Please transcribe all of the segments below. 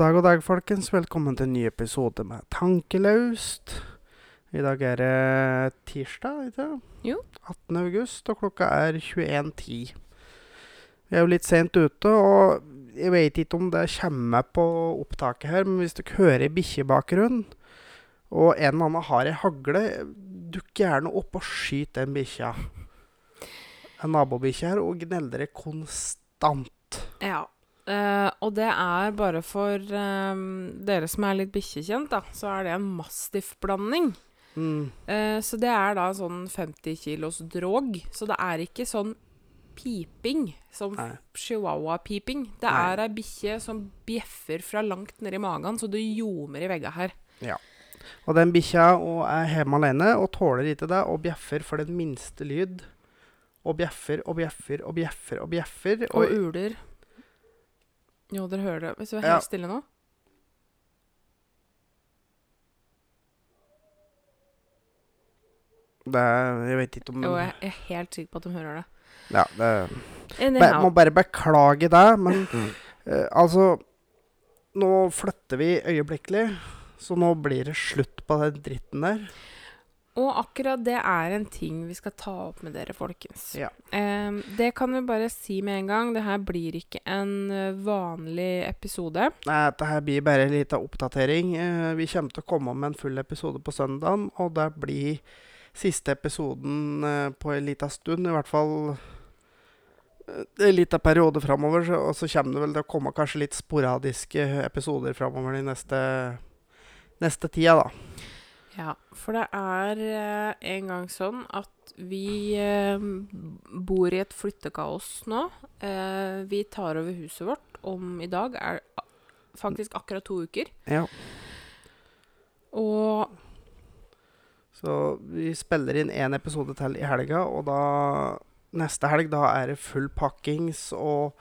dag, god dag, folkens. Velkommen til en ny episode med Tankelaust. I dag er det tirsdag, ikke sant? Jo. 18. august, og klokka er 21.10. Vi er jo litt sent ute, og jeg vet ikke om det kommer på opptaket her, men hvis dere hører ei bikkje i bakgrunnen, og en eller annen har ei hagle, dukk gjerne opp og skyt den bikkja. En nabobikkje her, og gneldrer konstant. Ja. Eh, og det er bare for eh, dere som er litt bikkjekjent, da, så er det en mastiff-blanding. Mm. Uh, så det er da sånn 50 kilos drog. Så det er ikke sånn piping som chihuahua-piping. Det Nei. er ei bikkje som bjeffer fra langt nedi magen, så det ljomer i vegga her. Og den bikkja er hjemme alene og tåler ikke det, og bjeffer for den minste lyd. Og bjeffer og bjeffer og bjeffer og bjeffer. Og Og, uler. Jo, dere hører det. Hvis du er Ja. stille nå. det, jeg vet ikke om Jo, jeg er helt sikker på at de hører det. ja, det, be, Anyhow. Må bare beklage det, men eh, altså Nå flytter vi øyeblikkelig, så nå blir det slutt på den dritten der. Og akkurat det er en ting vi skal ta opp med dere, folkens. Ja. Eh, det kan vi bare si med en gang. Det her blir ikke en eh, vanlig episode. Nei, dette her blir bare en liten oppdatering. Eh, vi kommer til å komme med en full episode på søndagen, og det blir siste episoden eh, på en liten stund, i hvert fall eh, en liten periode framover. Og så kommer det vel til å komme kanskje litt sporadiske episoder framover de neste, neste tida, da. Ja, for det er eh, en gang sånn at vi eh, bor i et flyttekaos nå. Eh, vi tar over huset vårt om i dag er faktisk akkurat to uker. Ja. Og Så vi spiller inn én episode til i helga, og da Neste helg da er det full pakkings, og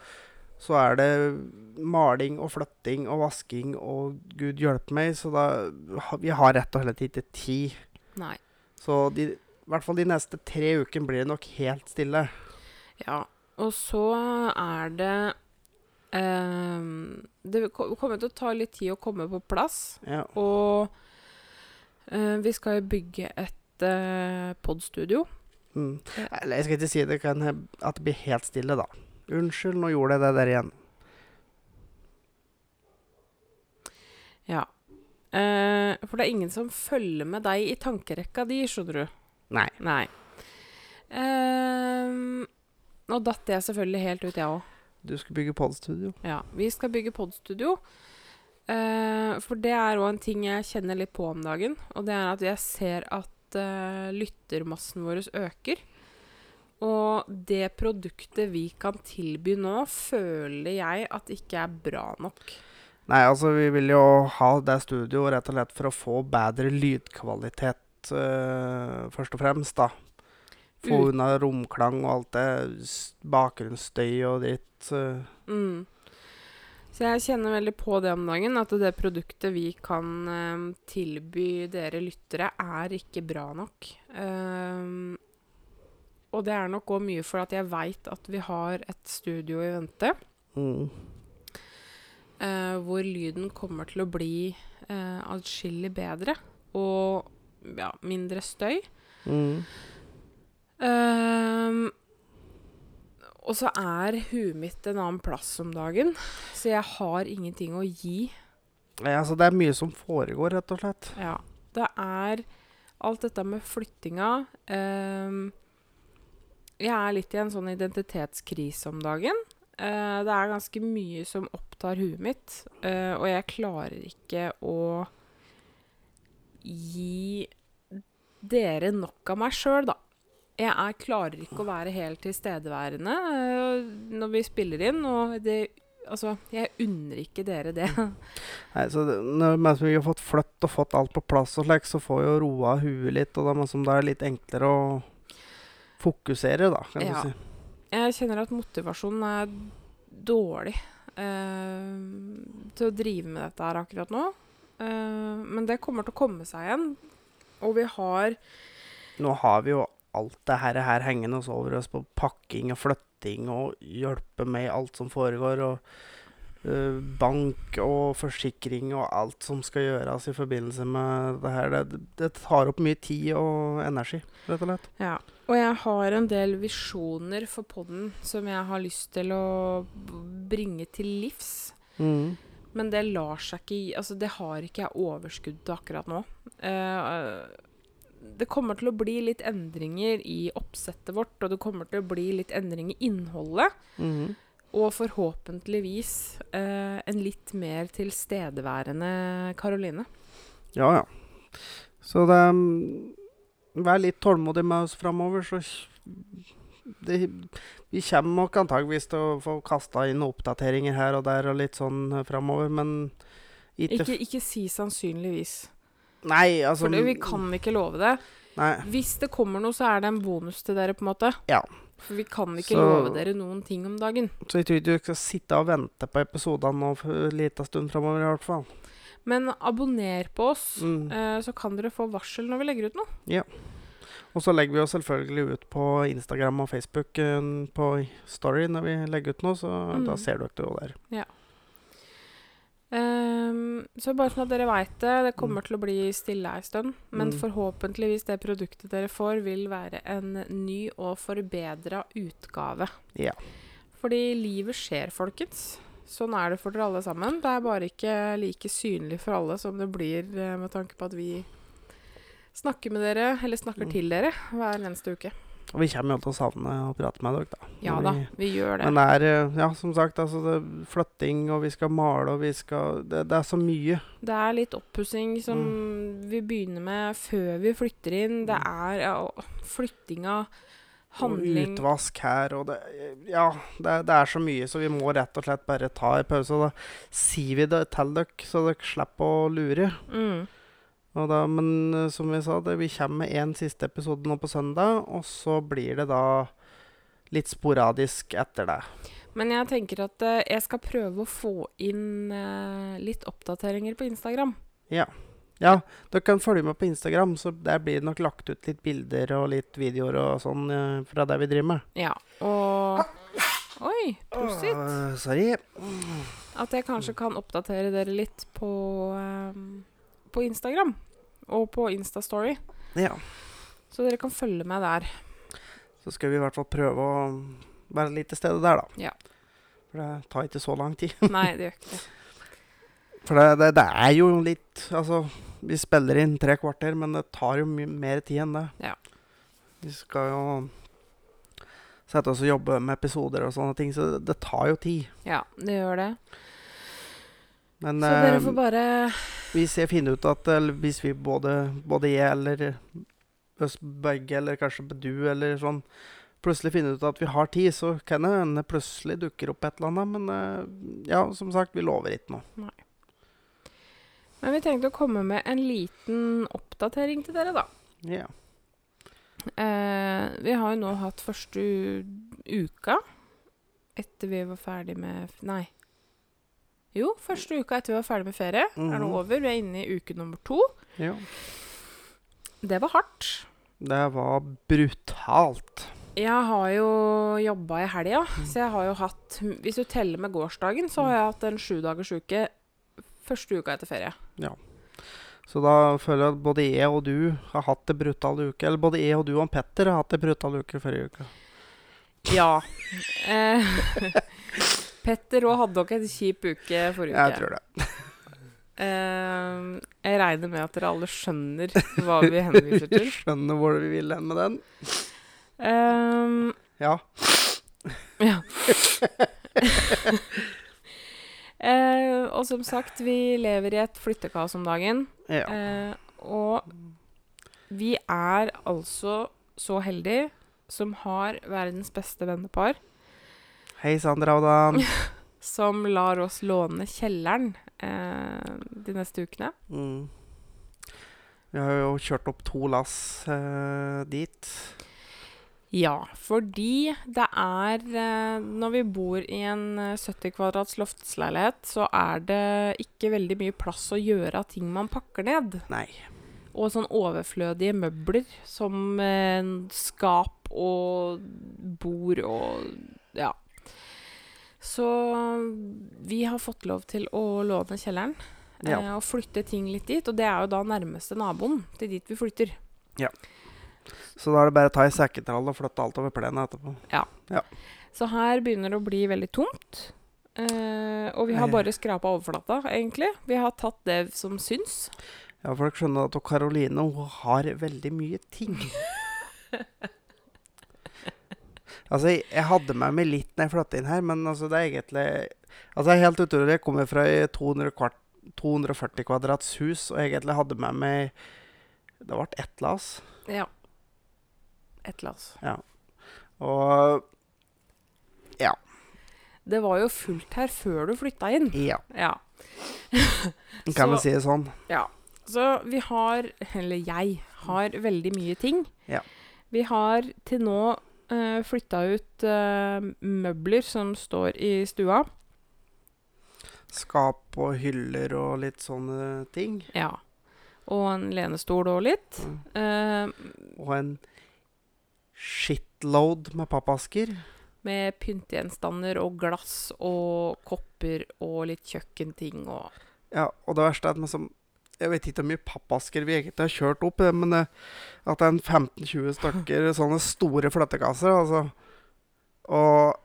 så er det maling og flytting og vasking og gud hjelpe meg, så da Vi har rett og slett ikke tid. Nei. Så de, i hvert fall de neste tre ukene blir det nok helt stille. Ja. Og så er det eh, Det kommer til å ta litt tid å komme på plass. Ja. Og eh, vi skal jo bygge et eh, podstudio. Mm. Eller jeg skal ikke si det kan at det blir helt stille, da. Unnskyld, nå gjorde jeg det der igjen. Ja. Eh, for det er ingen som følger med deg i tankerekka di, skjønner du. Nei. Nei. Eh, nå datt jeg selvfølgelig helt ut, jeg òg. Du skal bygge podstudio. Ja. Vi skal bygge podstudio. Eh, for det er òg en ting jeg kjenner litt på om dagen. Og det er at jeg ser at eh, lyttermassen vår øker. Og det produktet vi kan tilby nå, føler jeg at ikke er bra nok. Nei, altså vi vil jo ha det studioet rett og slett for å få bedre lydkvalitet, uh, først og fremst, da. Få mm. unna romklang og alt det bakgrunnsstøy og dritt. Uh. Mm. Så jeg kjenner veldig på det om dagen, at det produktet vi kan uh, tilby dere lyttere, er ikke bra nok. Ehm, og det er nok òg mye for at jeg veit at vi har et studio i vente, Mm. eh, hvor lyden kommer til å bli uh, atskillig bedre og ja, mindre støy. Mm. Ehm, og så er huet mitt en annen plass om dagen, så jeg har ingenting å gi. Ja, altså det er mye som foregår, rett og slett. Ja. Det er alt dette med flyttinga. ehm, jeg er litt i en sånn identitetskrise om dagen. Uh, det er ganske mye som opptar huet mitt, uh, og jeg klarer ikke å gi dere nok av meg sjøl, da. Jeg er, klarer ikke å være helt tilstedeværende uh, når vi spiller inn, og det Altså, jeg unner ikke dere det. Nei, så det, når mens vi har fått flytt og fått alt på plass og slik, så får jo roa huet litt, og det er, det er litt enklere å fokusere, da, kan Ja. du si. Jeg kjenner at motivasjonen er dårlig eh, til å drive med dette her akkurat nå. Eh, men det kommer til å komme seg igjen. Og vi har Nå har vi jo alt det her, her hengende oss over oss på pakking og flytting og hjelpe med alt som foregår. Og bank og forsikring og alt som skal gjøres i forbindelse med det her. Det, det tar opp mye tid og energi, rett og slett. Ja. Og jeg har en del visjoner for podden som jeg har lyst til å bringe til livs. Mm. Men det lar seg ikke gi Altså, det har ikke jeg overskudd til akkurat nå. Uh, det kommer til å bli litt endringer i oppsettet vårt, og det kommer til å bli litt endring i innholdet. Mhm. Og forhåpentligvis eh, en litt mer tilstedeværende Karoline. Ja, ja. Så det mm, Vær litt tålmodig med oss framover, så det, Vi kommer nok antageligvis til å få kasta inn oppdateringer her og der og litt sånn eh, framover, men ikke, Ikke, ikke si sannsynligvis. Nei, altså For det, vi kan ikke love det. Nei. Hvis det kommer noe, så er det en bonus til dere, på en måte. Ja. For vi kan ikke Så- love dere noen ting om dagen. Så jeg tror ikke du skal sitte og vente på episodene nå for en liten stund framover, i hvert fall. Men abonner på oss, Mm. eh, så kan dere få varsel når vi legger ut noe. Ja. Og så legger vi oss selvfølgelig ut på Instagram og Facebook eh, på Story når vi legger ut noe, så Mm. da ser dere det jo der. Ehm, så bare sånn at dere veit det, det kommer til å bli stille ei stund. Men Mm. forhåpentligvis det produktet dere får, vil være en ny og forbedra utgave. Ja. Fordi livet skjer, folkens. Sånn er det for dere alle sammen. Det er bare ikke like synlig for alle som det blir eh, med tanke på at vi snakker med dere, eller snakker Mm. til dere, hver eneste uke. Og vi kommer jo til å savne å prate med dere, da. Ja da, vi- vi gjør det. Men det er, eh, ja, som sagt, altså det er flytting, og vi skal male, og vi skal Det, det er så mye. Det er litt oppussing som vi begynner med før vi flytter inn. Det er ja, flyttinga, handling Og utvask her, og det Ja, det, det er så mye, så vi må rett og slett bare ta en pause. Og da sier vi det til dere, så dere slipper å lure. mm. Da, men eh, som vi sa, det, vi kommer med én siste episode nå på søndag, og så blir det da litt sporadisk etter det. Men jeg tenker at eh, jeg skal prøve å få inn eh, litt oppdateringer på Instagram. Ja. Ja, dere kan følge med på Instagram, så der blir det nok lagt ut litt bilder og litt videoer og sånn eh, fra det vi driver med. Ja, og Oi, prosit. Åh, sorry. At jeg kanskje kan oppdatere dere litt på, eh, på Instagram. Og på Instastory. Ja. Så dere kan følge med der. Så skal vi i hvert fall prøve å være litt til stede der, da. Ja. For det tar ikke så lang tid. Nei, det gjør ikke det. For det, det, det er jo litt Altså, vi spiller inn tre kvarter, men det tar jo mye mer tid enn det. Ja. Vi skal jo sette oss og jobbe med episoder og sånne ting, så det, det tar jo tid. Ja, det gjør det. Men Så dere eh, får bare hvis jeg finner ut at hvis vi både, både jeg eller oss begge, eller kanskje du eller sånn, plutselig finner ut at vi har tid, så kan det hende plutselig dukker opp et eller annet. Men eh, ja, som sagt, vi lover ikke noe. Men vi tenkte å komme med en liten oppdatering til dere, da. Ja. Eh, vi har jo nå hatt første uka etter vi var ferdig med Nei. Jo, første uka etter vi var ferdig med ferie. Er nå Mhm. over. Vi er inne i uke nummer to. ja. Det var hardt. Det var brutalt. Jeg har jo jobba i helga, Mm. så jeg har jo hatt Hvis du teller med gårsdagen, så har jeg hatt en sjudagers uke første uka etter ferie. Ja. Så da føler jeg at både jeg og du har hatt en brutal uke. Eller både jeg og du og Petter har hatt en brutal uke forrige uke. Ja. Eh, Petter òg hadde nok en kjip uke forrige uke. Jeg tror det. Uh, jeg regner med at dere alle skjønner hva vi henviser til. Skjønner hvor vi vil hen med den. Um, Ja. ja. uh, og som sagt, vi lever i et flyttekaos om dagen. ja. Uh, og vi er altså så heldige som har verdens beste vennepar, Hei, Sandra og Dan. som lar oss låne kjelleren eh, de neste ukene. Mm. Vi har jo kjørt opp to lass eh, dit. Ja, fordi det er eh, Når vi bor i en eh, 70 kvadrats loftsleilighet, så er det ikke veldig mye plass å gjøre av ting man pakker ned. Nei. Og sånn overflødige møbler som eh, skap og bord og ja. Så vi har fått lov til å låne kjelleren Ja. eh, og flytte ting litt dit. Og det er jo da nærmeste naboen til dit vi flytter. Ja. Så da er det bare å ta i sekketrall og flytte alt over plenen etterpå. Ja. Så her begynner det å bli veldig tomt. Eh, og vi har bare skrapa overflata, egentlig. Vi har tatt det som syns. Ja, folk skjønner at Karoline har veldig mye ting. altså, jeg, hadde med meg litt når jeg flytta inn her, men altså, det er egentlig Altså, jeg er helt utrolig. Jeg kommer fra et 200 kvart, 240 kvadrats hus, og jeg egentlig hadde med meg Det ble ett lass. Ja. Et lass. Og ja. Det var jo fullt her før du flytta inn. Ja. Ja. Kan vi si det sånn? Ja. Så vi har, eller jeg, har veldig mye ting. Ja. Vi har til nå flytta ut eh, møbler som står i stua. Skap og hyller og litt sånne ting. Ja. Og en lenestol og litt. Mm. Uh, Og en shitload med pappasker. med pyntegjenstander og glass og kopper og litt kjøkkenting og Ja, og det verste er at man som Jeg vet ikke hvor mye pappasker vi egentlig har kjørt opp, men eh, at det er en 15-20 stykker sånne store flyttekasser, altså. Og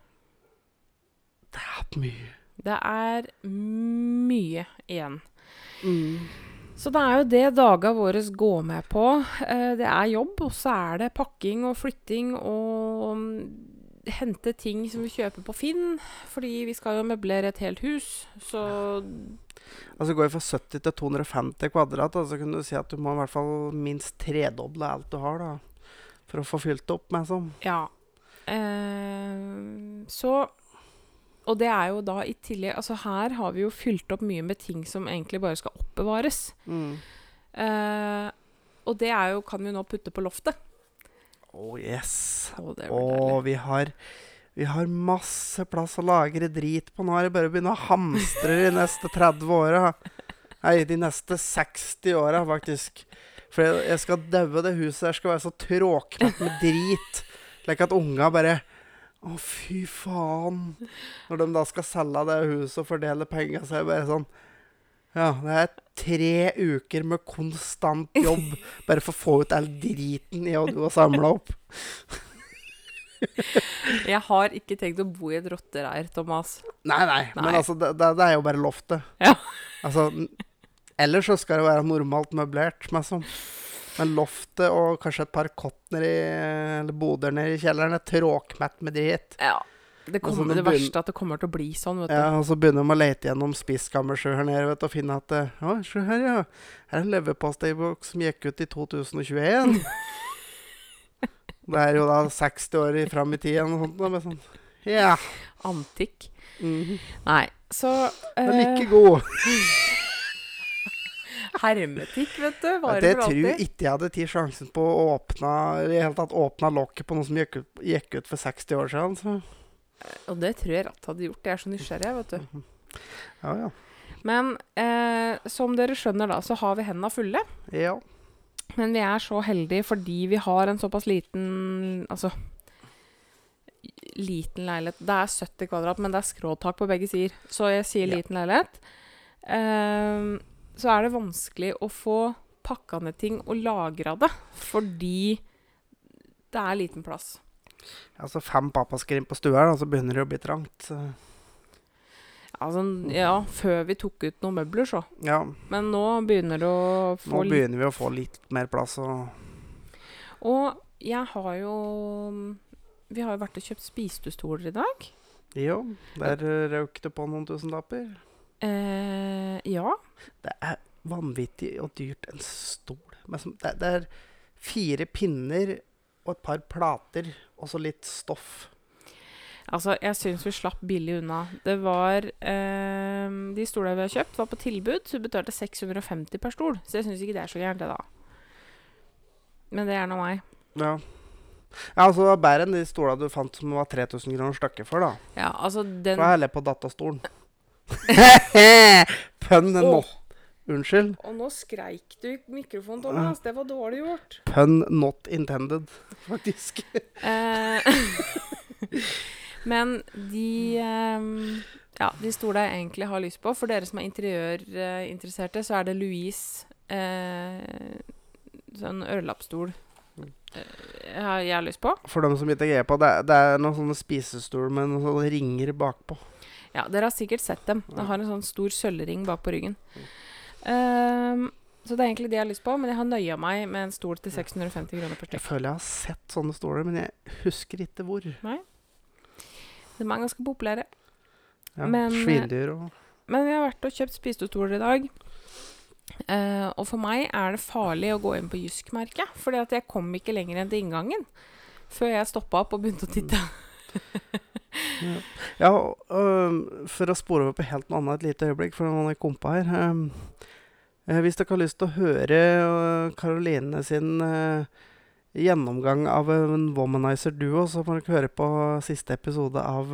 det er mye. Det er mye igjen. Så det er jo det daga våre går med på. Eh, det er jobb, og så er det pakking og flytting og mm, hente ting som vi kjøper på Finn. Fordi vi skal jo møblere et helt hus. Så Altså går vi fra 70 til 250 kvadrat, så så kunne du si at du må i hvert fall minst tredoble alt du har, da. For å få fylt opp med sånn. ja. Eh, så Og det er jo da i tillegg Altså her har vi jo fylt opp mye med ting som egentlig bare skal oppbevares. Mm. Eh, og det er jo, kan vi nå putte på loftet. Oh yes. Oh. Og vi har, vi har masse plass å lagre drit på. Nå er det bare å begynne å hamstre de neste 30 åra. Nei, de neste 60 åra, faktisk. For jeg, jeg skal daue det huset der. Skal være så tråkete med drit. Slik at unga bare Å, fy faen. Når de da skal selge det huset og fordele penger, så er det bare sånn Ja, det er tre uker med konstant jobb bare for å få ut all driten i og du har samla opp. Jeg har ikke tenkt å bo i et rottereir, Thomas. Nei, nei, men altså, det, det, er jo bare loftet. Ja. Altså, ellers så skal det være normalt møblert, meg som. Men loftet og kanskje et par kottner i, eller boder nede i kjelleren er tråkmett med dritt. Ja. Det, Altså, kommer, det verste er at det kommer til å bli sånn, vet du. Ja, og så begynner de å lete gjennom spiskammerset her nede vet, du, og finne at Å, se her, ja. Her er en leverposteiboks som gikk ut i 2021. det er jo da 60 år i- fram i tid eller noe sånt. Da, med sånn. Ja. Antikk. mhm. Nei, så Men er ikke god. Hermetikk, vet du. Varer det tror jeg ikke jeg hadde tatt sjansen på å åpne i hele tatt åpna lokket på noe som gikk ut, gikk ut for 60 år siden. Så. Og det tror jeg Ratt hadde gjort. Jeg er så nysgjerrig, vet du. Ja, ja. Men eh, som dere skjønner, da, så har vi henda fulle. ja. Men vi er så heldige fordi vi har en såpass liten Altså liten leilighet. Det er 70 kvadrat, men det er skråtak på begge sider. Så jeg sier Ja. liten leilighet. Eh, så er det vanskelig å få pakka ned ting og lagra det, fordi det er liten plass. Altså fem pappasker inn på stua, da, så begynner det å bli trangt. Så. Altså, ja, før vi tok ut noen møbler, så. Ja, Men nå begynner det å få Nå begynner vi å få litt mer plass. Og Og jeg har jo Vi har jo vært og kjøpt spisestoler i dag. jo, der røk det på noen tusenlapper. Eh, ja. Det er vanvittig og dyrt en stol. Det, det er fire pinner og et par plater og så litt stoff. Altså, jeg syns vi slapp billig unna. Det var eh, De stolene vi har kjøpt, var på tilbud, så vi betalte 650 per stol. Så jeg syns ikke det er så gærent, det, da. Men det er nå meg. Ja. ja, altså det var bedre enn de stolene du fant som var 3000 kroner stykket for, da. Ja, altså, For jeg heller på datastolen. Pønn Åh. not Unnskyld. Og nå skreik du i mikrofonen, Thomas. Det var dårlig gjort. Pønn not intended, faktisk. Eh, Men de ehm, Ja, de stoler jeg egentlig har lyst på For dere som er interiørinteresserte, så er det Louise eh, sånn ørelappstol eh, jeg, har, jeg har lyst på. For dem som ikke er på, det, er- det er noen sånne spisestol med noen sånne ringer bakpå. Ja, dere har sikkert sett dem. De har en sånn stor sølvring bak på ryggen. Ehm, så det er egentlig det jeg har lyst på, men jeg har nøya meg med en stol til 650 kroner per Jeg føler jeg har sett sånne stoler, men jeg husker ikke hvor. De er ganske populære. Ja, Men, eh, Svindyr og Men vi har vært og kjøpt spisestoler i dag. Uh, og for meg er det farlig å gå inn på Jysk-merket, fordi at jeg kom ikke lenger enn til inngangen før jeg stoppa opp og begynte å titte. Ja, og, øhm, for å spore over på helt noe annet et lite øyeblikk, for har jeg kompa her eh, Hvis dere har lyst til å høre Karoline sin øh, gjennomgang av en Womanizer Duo, så må dere høre på siste episode av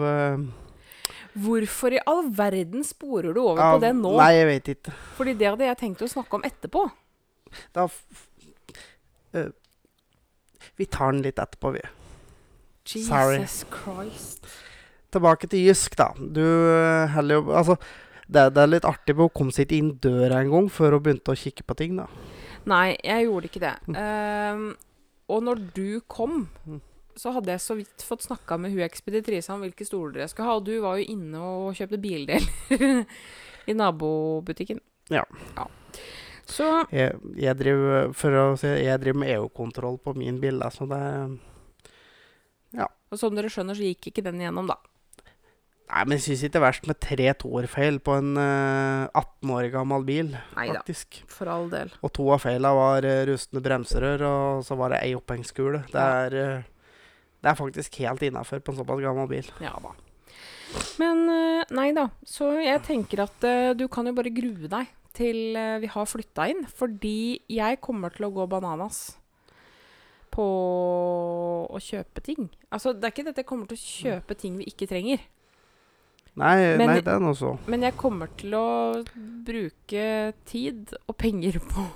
Hvorfor i all verden sporer du over av- på det nå? Nei, jeg vet ikke. Fordi det hadde jeg tenkt å snakke om etterpå. Da øh, Vi tar den litt etterpå, vi. Sorry. Jesus Christ. Tilbake til Jysk, da. Du heller jo Altså, det, det er litt artig, med å komme seg ikke inn døra en gang før hun begynte å kikke på ting, da. Nei, jeg gjorde ikke det. Ehm, og når du kom, Mm. så hadde jeg så vidt fått snakka med hun ekspeditrisa om hvilke stoler jeg skulle ha, og du var jo inne og kjøpte bildeler i nabobutikken. Ja. Så Jeg, jeg driver for å si, jeg driver med EU-kontroll på min bil, så det og som dere skjønner, så gikk ikke den igjennom, da. Nei, men jeg syns ikke det er verst med tre toerfeil på en uh, 18 år gammel bil, Neida. faktisk. For all del. Og to av feila var uh, rustne bremserør, og så var det ei opphengskule. Det er uh, Det er faktisk helt innafor på en såpass gammel bil. Ja da. Men eh, nei da. Så jeg tenker at eh, du kan jo bare grue deg til eh, vi har flytta inn. Fordi jeg kommer til å gå bananas på å kjøpe ting. Altså, det er ikke dette jeg kommer til å kjøpe ting vi ikke trenger. Nei, Men- nei det er noe så. Men jeg kommer til å bruke tid og penger på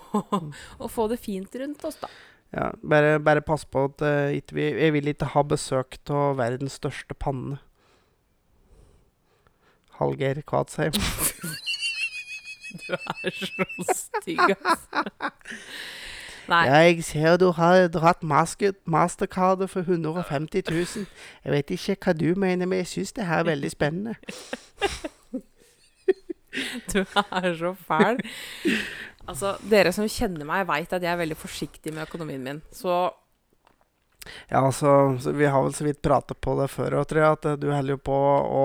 å få det fint rundt oss, da. Ja, bare, bare pass på at uh, ikke vi Jeg vil ikke ha besøk av verdens største panne. Hallgeir Kvadsheim. Du er så stygg, altså. Nei. Jeg ser du har dratt master, mastercardet for 150 000. Jeg vet ikke hva du mener, men jeg syns det her er veldig spennende. Du er så fæl. Altså, dere som kjenner meg, veit at jeg er veldig forsiktig med økonomien min. Så Ja, altså, Vi har vel så vidt pratet på det før tror jeg, at du holder jo på å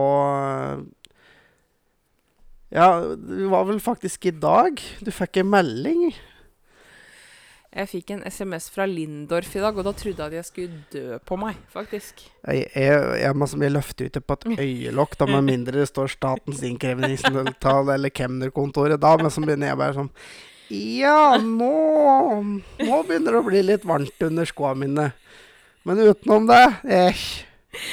Ja, det var vel faktisk i dag du fikk en melding. Jeg fikk en SMS fra Lindorf i dag, og da trodde jeg at jeg skulle dø på meg, faktisk. Jeg, jeg, jeg må løfte jeg ut på et øyelokk, da, med mindre det står Statens innkrevingssentral eller kemnerkontoret. Da men så begynner jeg bare sånn Ja, nå Nå begynner det å bli litt varmt under skoene mine. Men utenom det eh,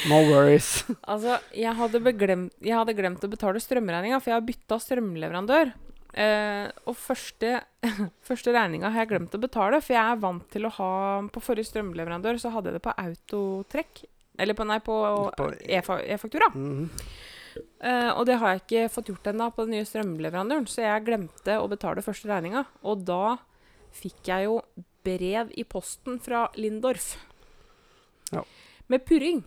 No worries. Altså, jeg hadde, beglemt, jeg hadde glemt å betale strømregninga, for jeg har bytta strømleverandør. Eh, og første, første regninga har jeg glemt å betale, for jeg er vant til å ha På forrige strømleverandør så hadde jeg det på autotrekk. Eller på, nei, på På- e-faktura. e-faktura. Mhm. Eh, og det har jeg ikke fått gjort ennå på den nye strømleverandøren, så jeg glemte å betale første regninga. Og da fikk jeg jo brev i posten fra Lindorf. Ja. Med purring.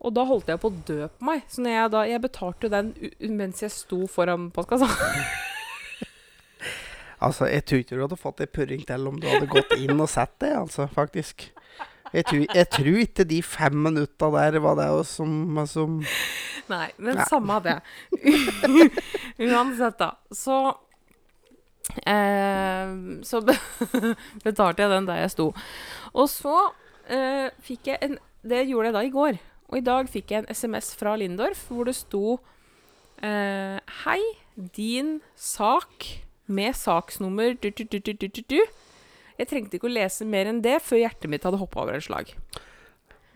Og da holdt jeg på å dø på meg. Så jeg da Jeg betalte jo den mens jeg sto foran postkassa. Altså, jeg tror ikke du hadde fått ei purring til om du hadde gått inn og sett det, altså, faktisk. Jeg tror, jeg tror ikke de fem minutta der var det som, som Nei, men Nei. samme det. Uansett, da. Så eh, Så betalte jeg den der jeg sto. Og så eh, fikk jeg en Det gjorde jeg da i går. Og i dag fikk jeg en SMS fra Lindorf hvor det sto eh, Hei, din sak med saksnummer du, du, du, du, du, du, du. Jeg trengte ikke å lese mer enn det før hjertet mitt hadde hoppa over et slag.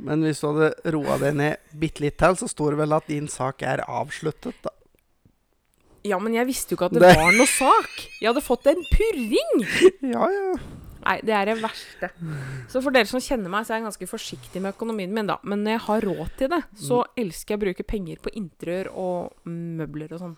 Men hvis du hadde roa deg ned bitte litt til, så står det vel at din sak er avsluttet, da. Ja, men jeg visste jo ikke at det Det- var noe sak. Jeg hadde fått en purring. Ja, ja. Nei, det er det verste. Så for dere som kjenner meg, så er jeg ganske forsiktig med økonomien min, da. Men når jeg har råd til det, så elsker jeg å bruke penger på interiør og møbler og sånn.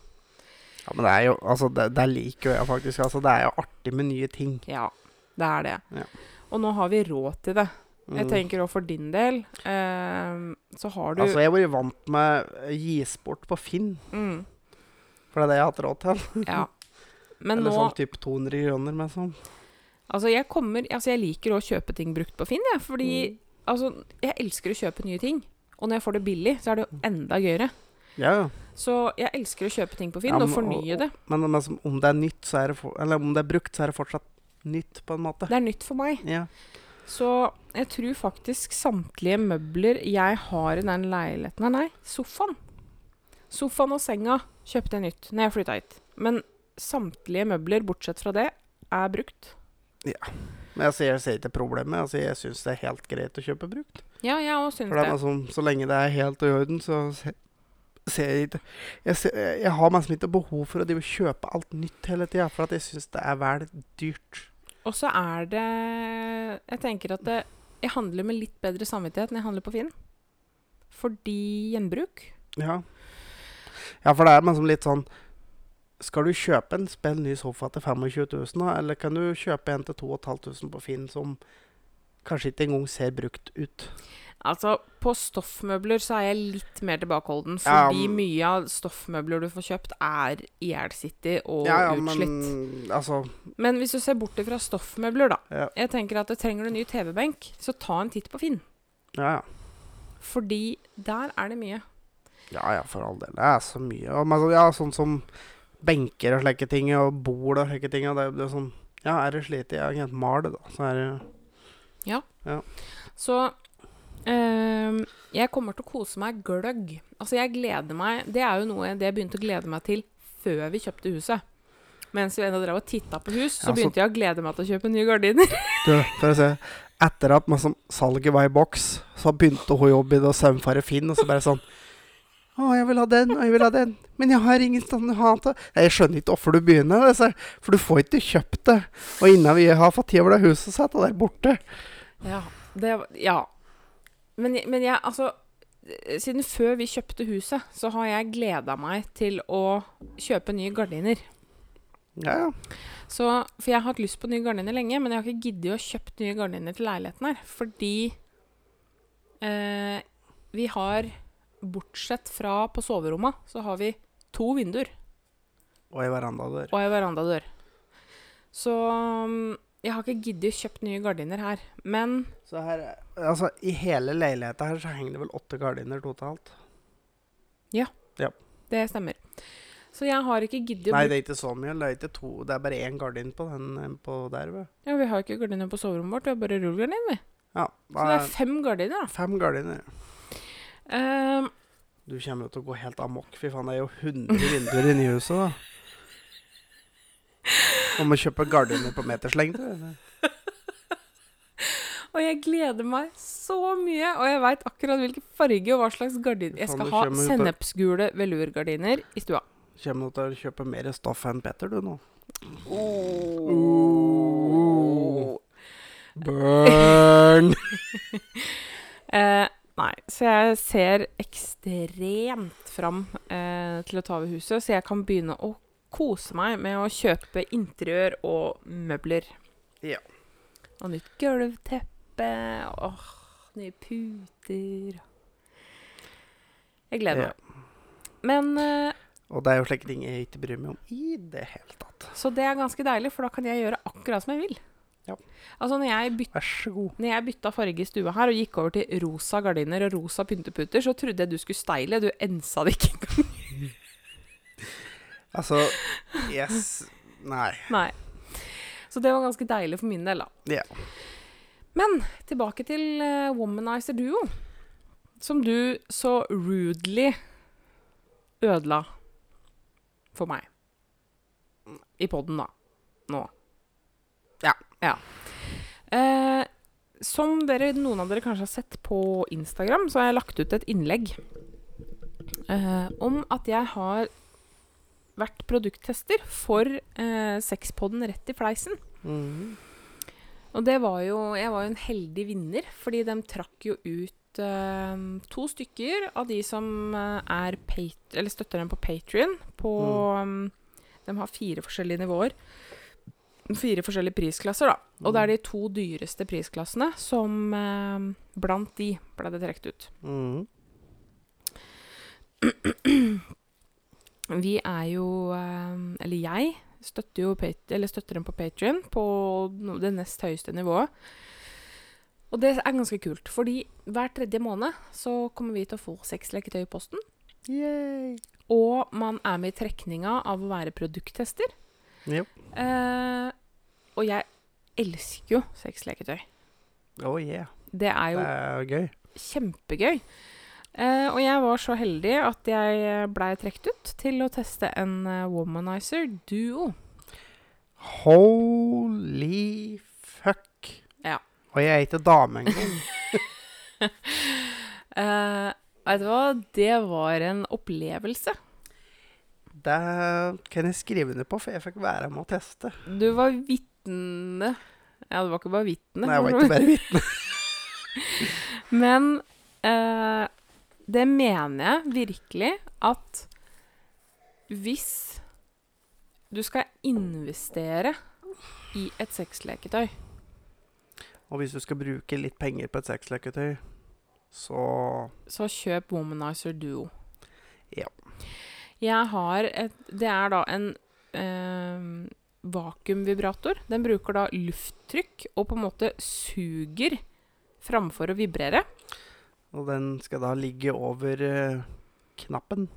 Ja, men det er jo Altså, det, det liker jeg faktisk. Altså, det er jo artig med nye ting. Ja, det er det. Ja. Og nå har vi råd til det. Jeg Mm. tenker òg for din del, eh, så har du Altså, jeg har vært vant med gisport på Finn, mm, for det er det jeg har hatt råd til. Ja. Men Eller nå sånn typ 200 kroner med sånn. Altså, jeg kommer Altså, jeg liker å kjøpe ting brukt på Finn, jeg. Fordi Mm. altså, jeg elsker å kjøpe nye ting. Og når jeg får det billig, så er det jo enda gøyere. Ja, ja. Så jeg elsker å kjøpe ting på Finn Ja, og fornye det. Men, men om det er nytt, så er det for, Eller om det er brukt, så er det fortsatt nytt, på en måte. Det er nytt for meg. Ja. Så jeg tror faktisk samtlige møbler jeg har i den leiligheten Nei, Nei, sofaen. Sofaen og senga kjøpte jeg nytt når jeg flytta hit. Men samtlige møbler, bortsett fra det, er brukt. Ja. Men jeg ser, ikke problemet. Altså, jeg syns det er helt greit å kjøpe brukt. Ja, jeg også syns det det. liksom, så lenge det er helt i orden, så ser jeg Jeg, ser, jeg har nesten ikke behov for å kjøpe alt nytt hele tida, for jeg syns det er vel dyrt. Og så er det Jeg tenker at det, jeg handler med litt bedre samvittighet når jeg handler på Finn. Fordi gjenbruk Ja. ja, for det er liksom litt sånn Skal du kjøpe en spill ny sofa til 25 000, da, eller kan du kjøpe en til 2500 på Finn som kanskje ikke engang ser brukt ut? Altså, på stoffmøbler så er jeg litt mer tilbakeholden. Fordi ja, mye av stoffmøbler du får kjøpt, er ihjelsittig og ja, ja, utslitt. men altså Men hvis du ser bort fra stoffmøbler, da. Ja. Jeg tenker at Trenger du ny TV-benk, så ta en titt på Finn. Ja, ja. Fordi der er det mye. Ja, ja, for all del. Det er så mye. Og, men, ja, sånn som benker og slike ting, og bord og slike ting. Og det, det er sånn Ja, er det slitt? Jeg kan male det, da. Så er det Ja Så ehm, jeg kommer til å kose meg gløgg. Altså, jeg gleder meg Det er jo noe det jeg begynte å glede meg til før vi kjøpte huset. Mens vi ennå drev og titta på hus, så Ja, så- begynte jeg å glede meg til å kjøpe nye gardiner. Du, for å se Etter at liksom, salget var i boks, så begynte hun å jobbe i det og saumfare Finn, og så bare sånn Å, jeg vil ha den, og jeg vil ha den. Men jeg har ingen stand å ha den Jeg skjønner ikke hvorfor du begynner, altså, for du får ikke kjøpt det. Og innen vi har fått tid over det huset, så er det der borte. Ja. Det, ja. Men, men jeg, altså eh, Siden før vi kjøpte huset, så har jeg gleda meg til å kjøpe nye gardiner. Ja, ja. Så, for jeg har hatt lyst på nye gardiner lenge, men jeg har ikke giddet å kjøpe nye gardiner til leiligheten her. Fordi eh, vi har, bortsett fra på soverommet, så har vi to vinduer Og ei verandadør. og ei verandadør. Så mm, jeg har ikke giddet å kjøpe nye gardiner her. Men Så her, altså, I hele leiligheta her så henger det vel åtte gardiner totalt. Ja det stemmer. Så jeg har ikke giddet Nei, det er ikke så mye. Det er ikke to, det er bare én gardin på den eh, på der. Ja, vi har ikke gardiner på soverommet vårt, vi har bare rullegardin, vi. Ja, Så det er fem gardiner, da. fem gardiner. Um, Du kommer jo til å gå helt amok. Fy faen, det er jo 100 vinduer inni huset, da. Om å kjøpe gardiner på meterslengde. og jeg gleder meg så mye, og jeg veit akkurat hvilken farge og hva slags gardiner Jeg skal ha sennepsgule velurgardiner i stua. Kommer du til å kjøpe mer stoff enn Petter, du nå? Oh. Burn! Eh, nei, så jeg ser ekstremt fram eh, til å ta over huset, så jeg kan begynne å kose meg med å kjøpe interiør og møbler. Ja. Og nytt gulvteppe. Åh, nye puter. Jeg gleder meg. Men uh, Og det er jo slike ting jeg ikke bryr meg om i det hele tatt. Så det er ganske deilig, for da kan jeg gjøre akkurat som jeg vil. Ja. Altså når jeg, byt, når jeg bytta farge i stua her og gikk over til rosa gardiner og rosa pynteputer, så trodde jeg du skulle steile. Du ensa det ikke engang. Altså Yes. Nei. Nei. Så det var ganske deilig for min del, da. Ja. Men tilbake til uh, Womanizer Duo. Som du så rudely ødela for meg. I poden, da. Nå. Ja. ja. Eh, som dere, noen av dere kanskje har sett på Instagram, så har jeg lagt ut et innlegg eh, om at jeg har vært produkttester for eh, sexpodden Rett i fleisen. Mhm. Og det var jo Jeg var jo en heldig vinner, fordi de trakk jo ut uh, to stykker av de som eh, er pat eller støtter dem på Patrion. På mm. De har fire forskjellige nivåer. Fire forskjellige prisklasser, da. Og det er de to dyreste prisklassene som uh, Blant de ble det trukket ut. Mm. Vi er jo uh, Eller jeg støtter jo eller støtter dem på Patrion på det nest høyeste nivået. Og det er ganske kult, fordi hver tredje måned så kommer vi til å få sexleketøy i posten. Yay. Og man er med i trekninga av å være produkttester. Yep. Eh, og jeg elsker jo sexleketøy. Oh yeah. Det er jo Det er gøy. kjempegøy. Eh, og jeg var så heldig at jeg blei trukket ut til å teste en uh, Womanizer Duo. Holy fuck. Ja. Og jeg er ikke dame engang. uh, vet du hva? Det var en opplevelse. Det kan jeg skrive under på, for jeg fikk være med å teste. Du var vitne Ja, du var ikke bare vitne. Nei, jeg var ikke bare vitne. Men eh, det mener jeg virkelig at hvis du skal investere i et sexleketøy Og hvis du skal bruke litt penger på et sexleketøy, så Så kjøp Womanizer Duo. Ja. Jeg har et Det er da en eh, vakuumvibrator. Den bruker da lufttrykk og på en måte suger framfor å vibrere. Og den skal da ligge over eh, knappen.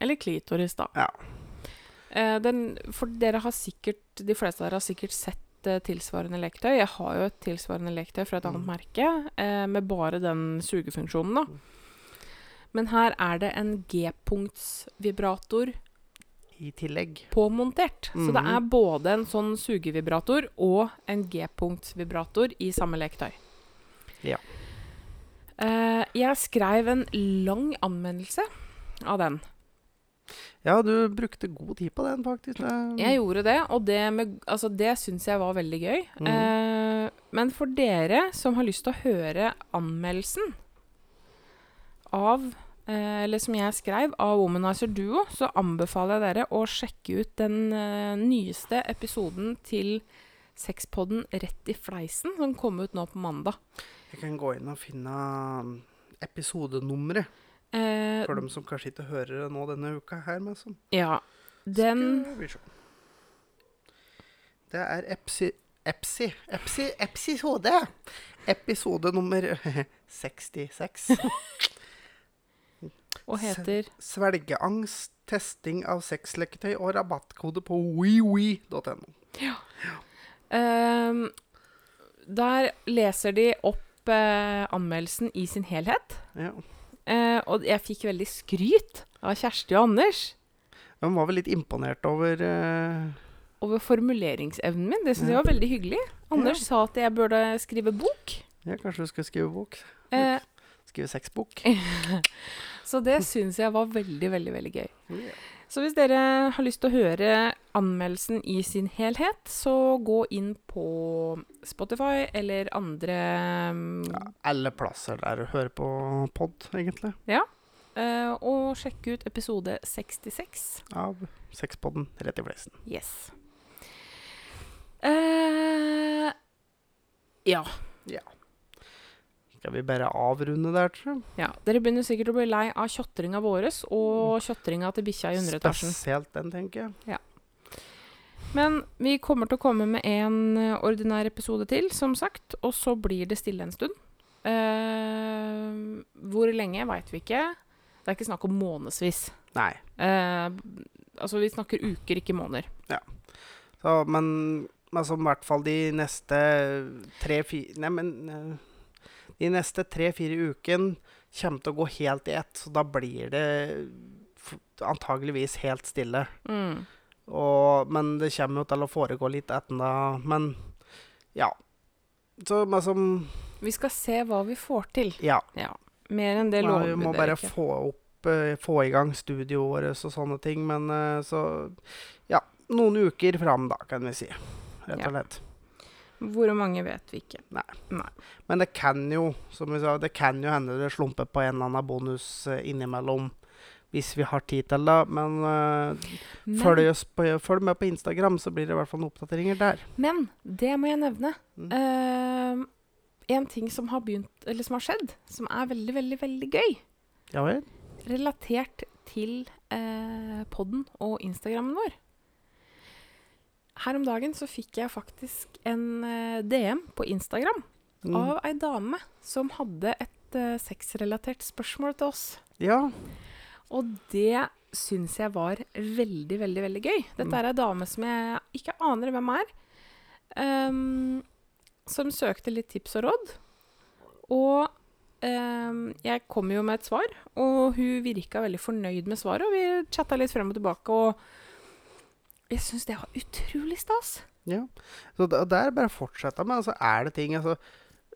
Eller klitoris, da. Ja. Eh, den, for dere har sikkert De fleste av dere har sikkert sett eh, tilsvarende leketøy. Jeg har jo et tilsvarende leketøy fra et annet Mm. merke eh, med bare den sugefunksjonen, da. Men her er det en G-punktsvibrator I tillegg. påmontert. Så det Mhm. er både en sånn sugevibrator og en G-punktsvibrator i samme leketøy. Ja. Eh, jeg skrev en lang anmeldelse av den. Ja, du brukte god tid på den, faktisk. Jeg gjorde det, og det, med, altså det syns jeg var veldig gøy. Mm. Eh, men for dere som har lyst til å høre anmeldelsen av eh, Eller som jeg skrev, av Womanizer Duo, så anbefaler jeg dere å sjekke ut den eh, nyeste episoden til Sexpodden Rett i fleisen, som kom ut nå på mandag. Jeg kan gå inn og finne um, episodenummeret Eh, for dem som kanskje ikke hører det nå denne uka her. Men som ja. Den Skal vi se. Det er Epsi... Epsi. Epsi episode. Episode nummer 66. og heter Svelgeangst, testing av sexleketøy og rabattkode på wewe.no. Ja. Um, Der leser de opp eh, anmeldelsen i sin helhet. Ja. Eh, og jeg fikk veldig skryt av Kjersti og Anders De var vel litt imponert over eh, over formuleringsevnen min. Det syns jeg var veldig hyggelig. Anders sa at jeg burde skrive bok. Ja, kanskje du skulle skrive bok? Eh, Skrive sexbok? så det syns jeg var veldig, veldig, veldig gøy. Ja. Så hvis dere har lyst til å høre anmeldelsen i sin helhet, så gå inn på Spotify eller andre mm, Ja, alle plasser der du hører på pod, egentlig. eh, og sjekk ut episode 66. Av sexpodden rett i fleisen. Yes. Ja, ja. Skal vi bare avrunde der, tror jeg? ja. Dere begynner sikkert å bli lei av tjotringa vår og tjotringa til bikkja i underetasjen. Spesielt den, tenker jeg. Ja. Men vi kommer til å komme med en eh, ordinær episode til, som sagt. Og så blir det stille en stund. Uh, hvor lenge veit vi ikke. Det er ikke snakk om månedsvis. Nei. Uh, altså, vi snakker uker, ikke måneder. Så, men altså, i hvert fall de neste tre-fire Nei, men eh, De neste tre-fire ukene kommer til å gå helt i ett, så da blir det antageligvis helt stille. Mm. Og, men det kommer jo til å foregå litt etter da. Men ja. Så liksom Vi skal se hva vi får til. Ja. Ja. Mer enn det lover Vi vi må bare få opp eh, Få i gang studioet vårt og sånne ting. Men eh, så Ja. Noen uker fram, da, kan vi si. Rett og slett. Hvor mange vet vi ikke. Nei. Nei. Men det kan jo, som vi sa, det kan jo hende det slumper på en eller annen bonus eh, innimellom. Hvis vi har tid til det. Men, uh, Men, følg, på, følg med på Instagram, så blir det i hvert fall noen oppdateringer der. men det må jeg nevne. Mm. Uh, en ting som har begynt, eller som har skjedd, som er veldig, veldig, veldig gøy. Ja vel? relatert til eh, podden og Instagrammen vår. Her om dagen så fikk jeg faktisk en eh, DM på Instagram Mm. av ei dame som hadde et uh, sexrelatert spørsmål til oss. Ja. Og det syns jeg var veldig, veldig veldig gøy. Dette er ei dame som jeg ikke aner hvem er. Um, som søkte litt tips og råd. Og um, jeg kom jo med et svar, og hun virka veldig fornøyd med svaret. Og vi chatta litt frem og tilbake, og jeg syns det var utrolig stas. ja. Så det, det er bare fortsette med. Altså, er det ting altså,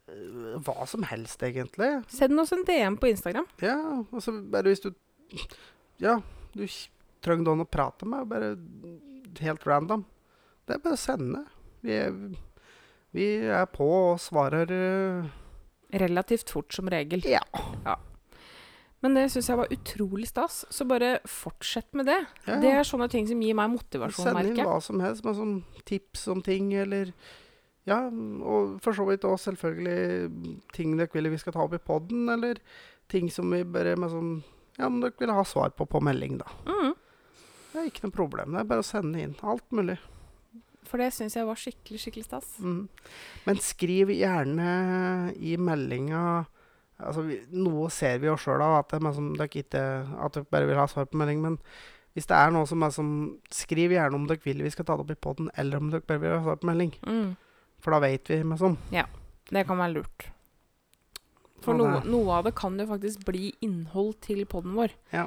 øh, Hva som helst, egentlig. Send oss en DM på Instagram. Ja, altså bare hvis du Ja, du trenger noen å prate med, bare helt random. Det er bare å sende. Vi er, vi er på og svarer uh, Relativt fort, som regel. Ja. Ja. Men det syns jeg var utrolig stas. Så bare fortsett med det. ja. Det er sånne ting som gir meg motivasjon, Send inn hva som helst med sånn tips om ting, eller Ja, og for så vidt òg selvfølgelig ting dere vil vi skal ta opp i poden, eller ting som vi bare med sånn Ja, om dere vil ha svar på på melding, da. Mm. Det er ikke noe problem. Det er bare å sende inn. Alt mulig. For det syns jeg var skikkelig, skikkelig stas. Mm. Men skriv gjerne i meldinga altså vi, Noe ser vi jo sjøl av, at, det er som dere ikke, at dere bare vil ha svar på melding. Men hvis det er noe som er som Skriv gjerne om dere vil vi skal ta det opp i poden, eller om dere bare vil ha svar på melding. Mm. For da vet vi med sånn. Det kan være lurt. For Og noe, av det kan jo faktisk bli innhold til poden vår. Ja.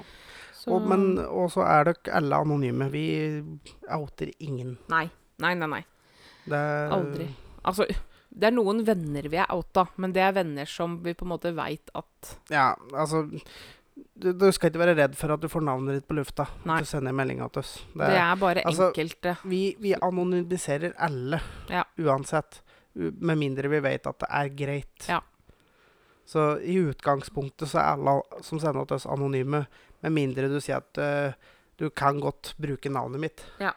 Så, Og, men også er dere alle anonyme. Vi outer ingen. Nei. Nei, nei, nei. Det Aldri. Altså, det er noen venner vi er outa, men det er venner som vi på en måte veit at Ja, altså du, du skal ikke være redd for at du får navnet ditt på lufta. Nei. Du sender meldinga til oss. Det Det er bare altså, enkelte. Vi, vi anonymiserer alle, Ja. uansett. Med mindre vi vet at det er greit. Ja. Så i utgangspunktet så er alle som sender til oss, anonyme. Med mindre du sier at uh, du kan godt bruke navnet mitt. Ja.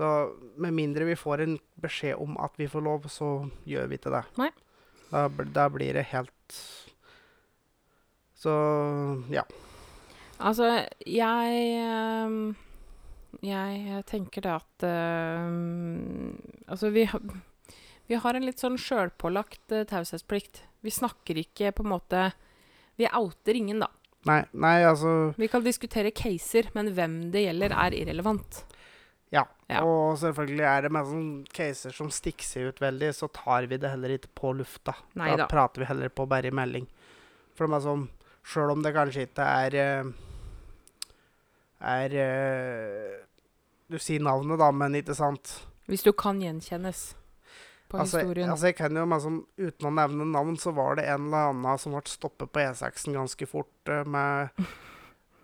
Så med mindre vi får en beskjed om at vi får lov, så gjør vi ikke det. Nei. Da, da blir det helt Så ja. Altså, jeg ehm, Jeg tenker det at uh, Altså, vi, vi har en litt sånn sjølpålagt uh, taushetsplikt. Vi snakker ikke på en måte Vi outer ingen, da. Nei, nei altså Vi kan diskutere caser, men hvem det gjelder, er irrelevant. Ja. Ja. Og selvfølgelig er det med sånne caser som stikker seg ut veldig, så tar vi det heller ikke på lufta. Nei da. prater vi heller på bare i melding. For det er sånn Sjøl om det kanskje ikke er eh, Er eh, Du sier navnet, da, men ikke sant? Hvis du kan gjenkjennes på Altså, historien. altså jeg kan jo sånn, Uten å nevne navn, så var det en eller annen som ble stoppet på E6-en ganske fort eh, med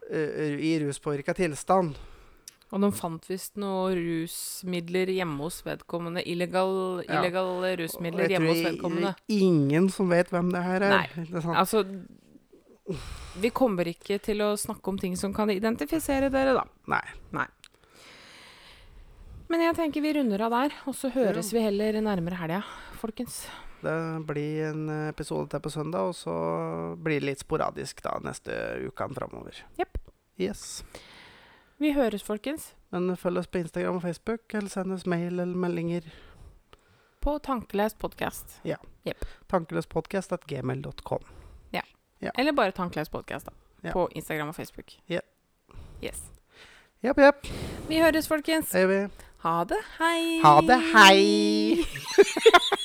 i ruspåvirka tilstand. Og de fant visst noe rusmidler hjemme hos vedkommende. Illegal, Ja. illegale rusmidler hjemme hos vedkommende. ingen som vet hvem det her er. Nei. Er sant? Altså Vi kommer ikke til å snakke om ting som kan identifisere dere, da. Nei. Nei. Men jeg tenker vi runder av der, og så høres vi heller nærmere helga, folkens. Det blir en episode til på søndag, og så blir det litt sporadisk da neste ukene framover. Jepp. Yes. Vi høres, folkens, Men følg oss på Instagram og Facebook, eller send oss mail eller meldinger. på Tankeløs podkast. Tankeløspodkast.gmail.com. Eller bare Tankeløs podkast, da. Ja. På Instagram og Facebook. Ja. Yes. Jepp, jepp. Vi høres, folkens. Det gjør vi. Ha det. Hei. Ha det. Hei!